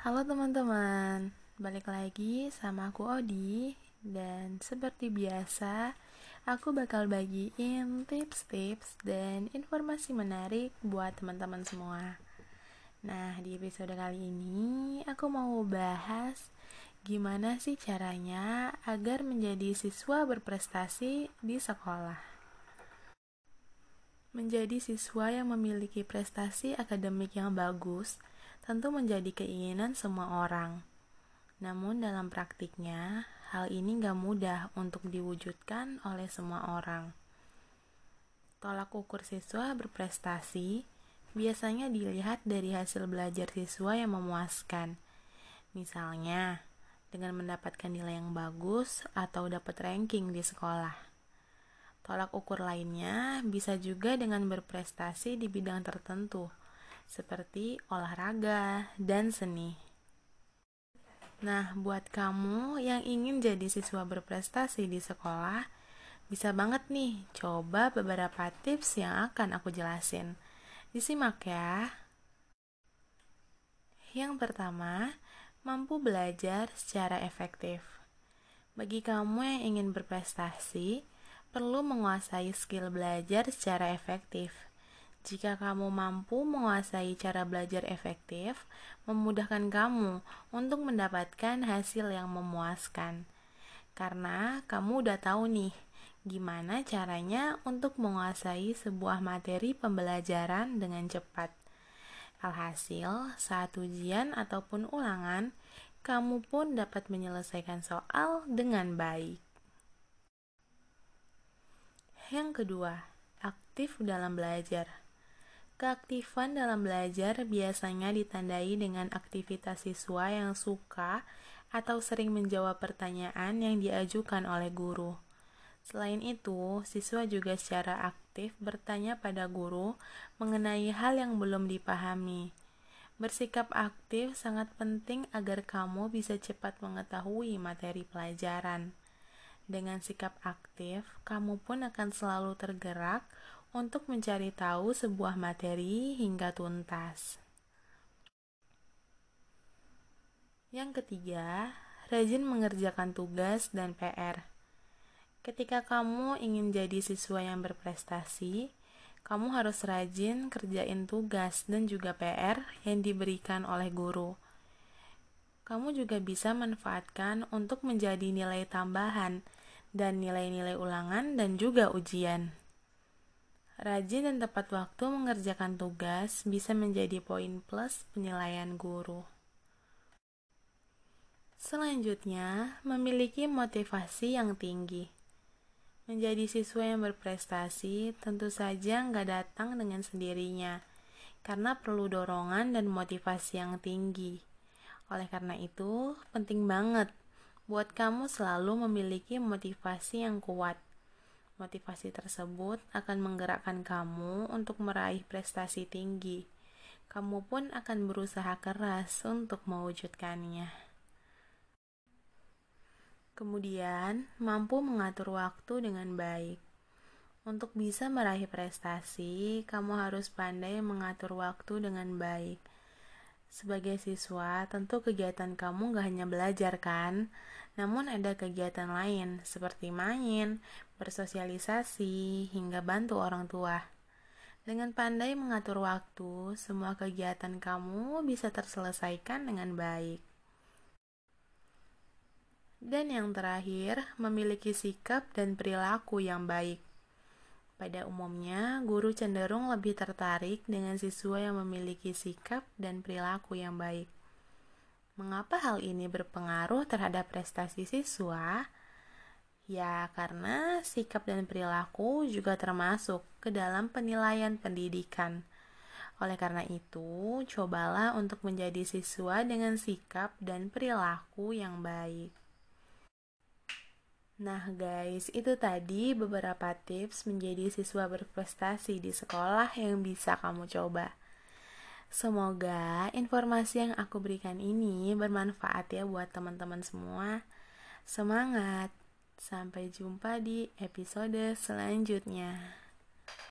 Halo teman-teman, balik lagi sama aku Odi. Dan seperti biasa, aku bakal bagiin tips-tips dan informasi menarik buat teman-teman semua. Nah, di episode kali ini aku mau bahas gimana sih caranya agar menjadi siswa berprestasi di sekolah. Menjadi siswa yang memiliki prestasi akademik yang bagus tentu menjadi keinginan semua orang. Namun dalam praktiknya, hal ini gak mudah untuk diwujudkan oleh semua orang. Tolak ukur siswa berprestasi biasanya dilihat dari hasil belajar siswa yang memuaskan. Misalnya, dengan mendapatkan nilai yang bagus atau dapat ranking di sekolah. Tolak ukur lainnya bisa juga dengan berprestasi di bidang tertentu, seperti olahraga dan seni. Nah, buat kamu yang ingin jadi siswa berprestasi di sekolah, bisa banget nih coba beberapa tips yang akan aku jelasin. Disimak ya. Yang pertama, mampu belajar secara efektif. Bagi kamu yang ingin berprestasi, perlu menguasai skill belajar secara efektif jika kamu mampu menguasai cara belajar efektif, memudahkan kamu untuk mendapatkan hasil yang memuaskan. Karena kamu udah tahu nih, gimana caranya untuk menguasai sebuah materi pembelajaran dengan cepat. Alhasil, saat ujian ataupun ulangan, kamu pun dapat menyelesaikan soal dengan baik. Yang kedua, aktif dalam belajar. Keaktifan dalam belajar biasanya ditandai dengan aktivitas siswa yang suka atau sering menjawab pertanyaan yang diajukan oleh guru. Selain itu, siswa juga secara aktif bertanya pada guru mengenai hal yang belum dipahami. Bersikap aktif sangat penting agar kamu bisa cepat mengetahui materi pelajaran. Dengan sikap aktif, kamu pun akan selalu tergerak untuk mencari tahu sebuah materi hingga tuntas. Yang ketiga, rajin mengerjakan tugas dan PR. Ketika kamu ingin jadi siswa yang berprestasi, kamu harus rajin kerjain tugas dan juga PR yang diberikan oleh guru. Kamu juga bisa manfaatkan untuk menjadi nilai tambahan dan nilai-nilai ulangan dan juga ujian. Rajin dan tepat waktu mengerjakan tugas bisa menjadi poin plus penilaian guru. Selanjutnya, memiliki motivasi yang tinggi. Menjadi siswa yang berprestasi tentu saja nggak datang dengan sendirinya, karena perlu dorongan dan motivasi yang tinggi. Oleh karena itu, penting banget buat kamu selalu memiliki motivasi yang kuat Motivasi tersebut akan menggerakkan kamu untuk meraih prestasi tinggi. Kamu pun akan berusaha keras untuk mewujudkannya. Kemudian, mampu mengatur waktu dengan baik. Untuk bisa meraih prestasi, kamu harus pandai mengatur waktu dengan baik. Sebagai siswa, tentu kegiatan kamu gak hanya belajar kan, namun ada kegiatan lain seperti main, bersosialisasi, hingga bantu orang tua. Dengan pandai mengatur waktu, semua kegiatan kamu bisa terselesaikan dengan baik. Dan yang terakhir, memiliki sikap dan perilaku yang baik. Pada umumnya, guru cenderung lebih tertarik dengan siswa yang memiliki sikap dan perilaku yang baik. Mengapa hal ini berpengaruh terhadap prestasi siswa? Ya, karena sikap dan perilaku juga termasuk ke dalam penilaian pendidikan. Oleh karena itu, cobalah untuk menjadi siswa dengan sikap dan perilaku yang baik. Nah, guys, itu tadi beberapa tips menjadi siswa berprestasi di sekolah yang bisa kamu coba. Semoga informasi yang aku berikan ini bermanfaat ya buat teman-teman semua. Semangat! Sampai jumpa di episode selanjutnya.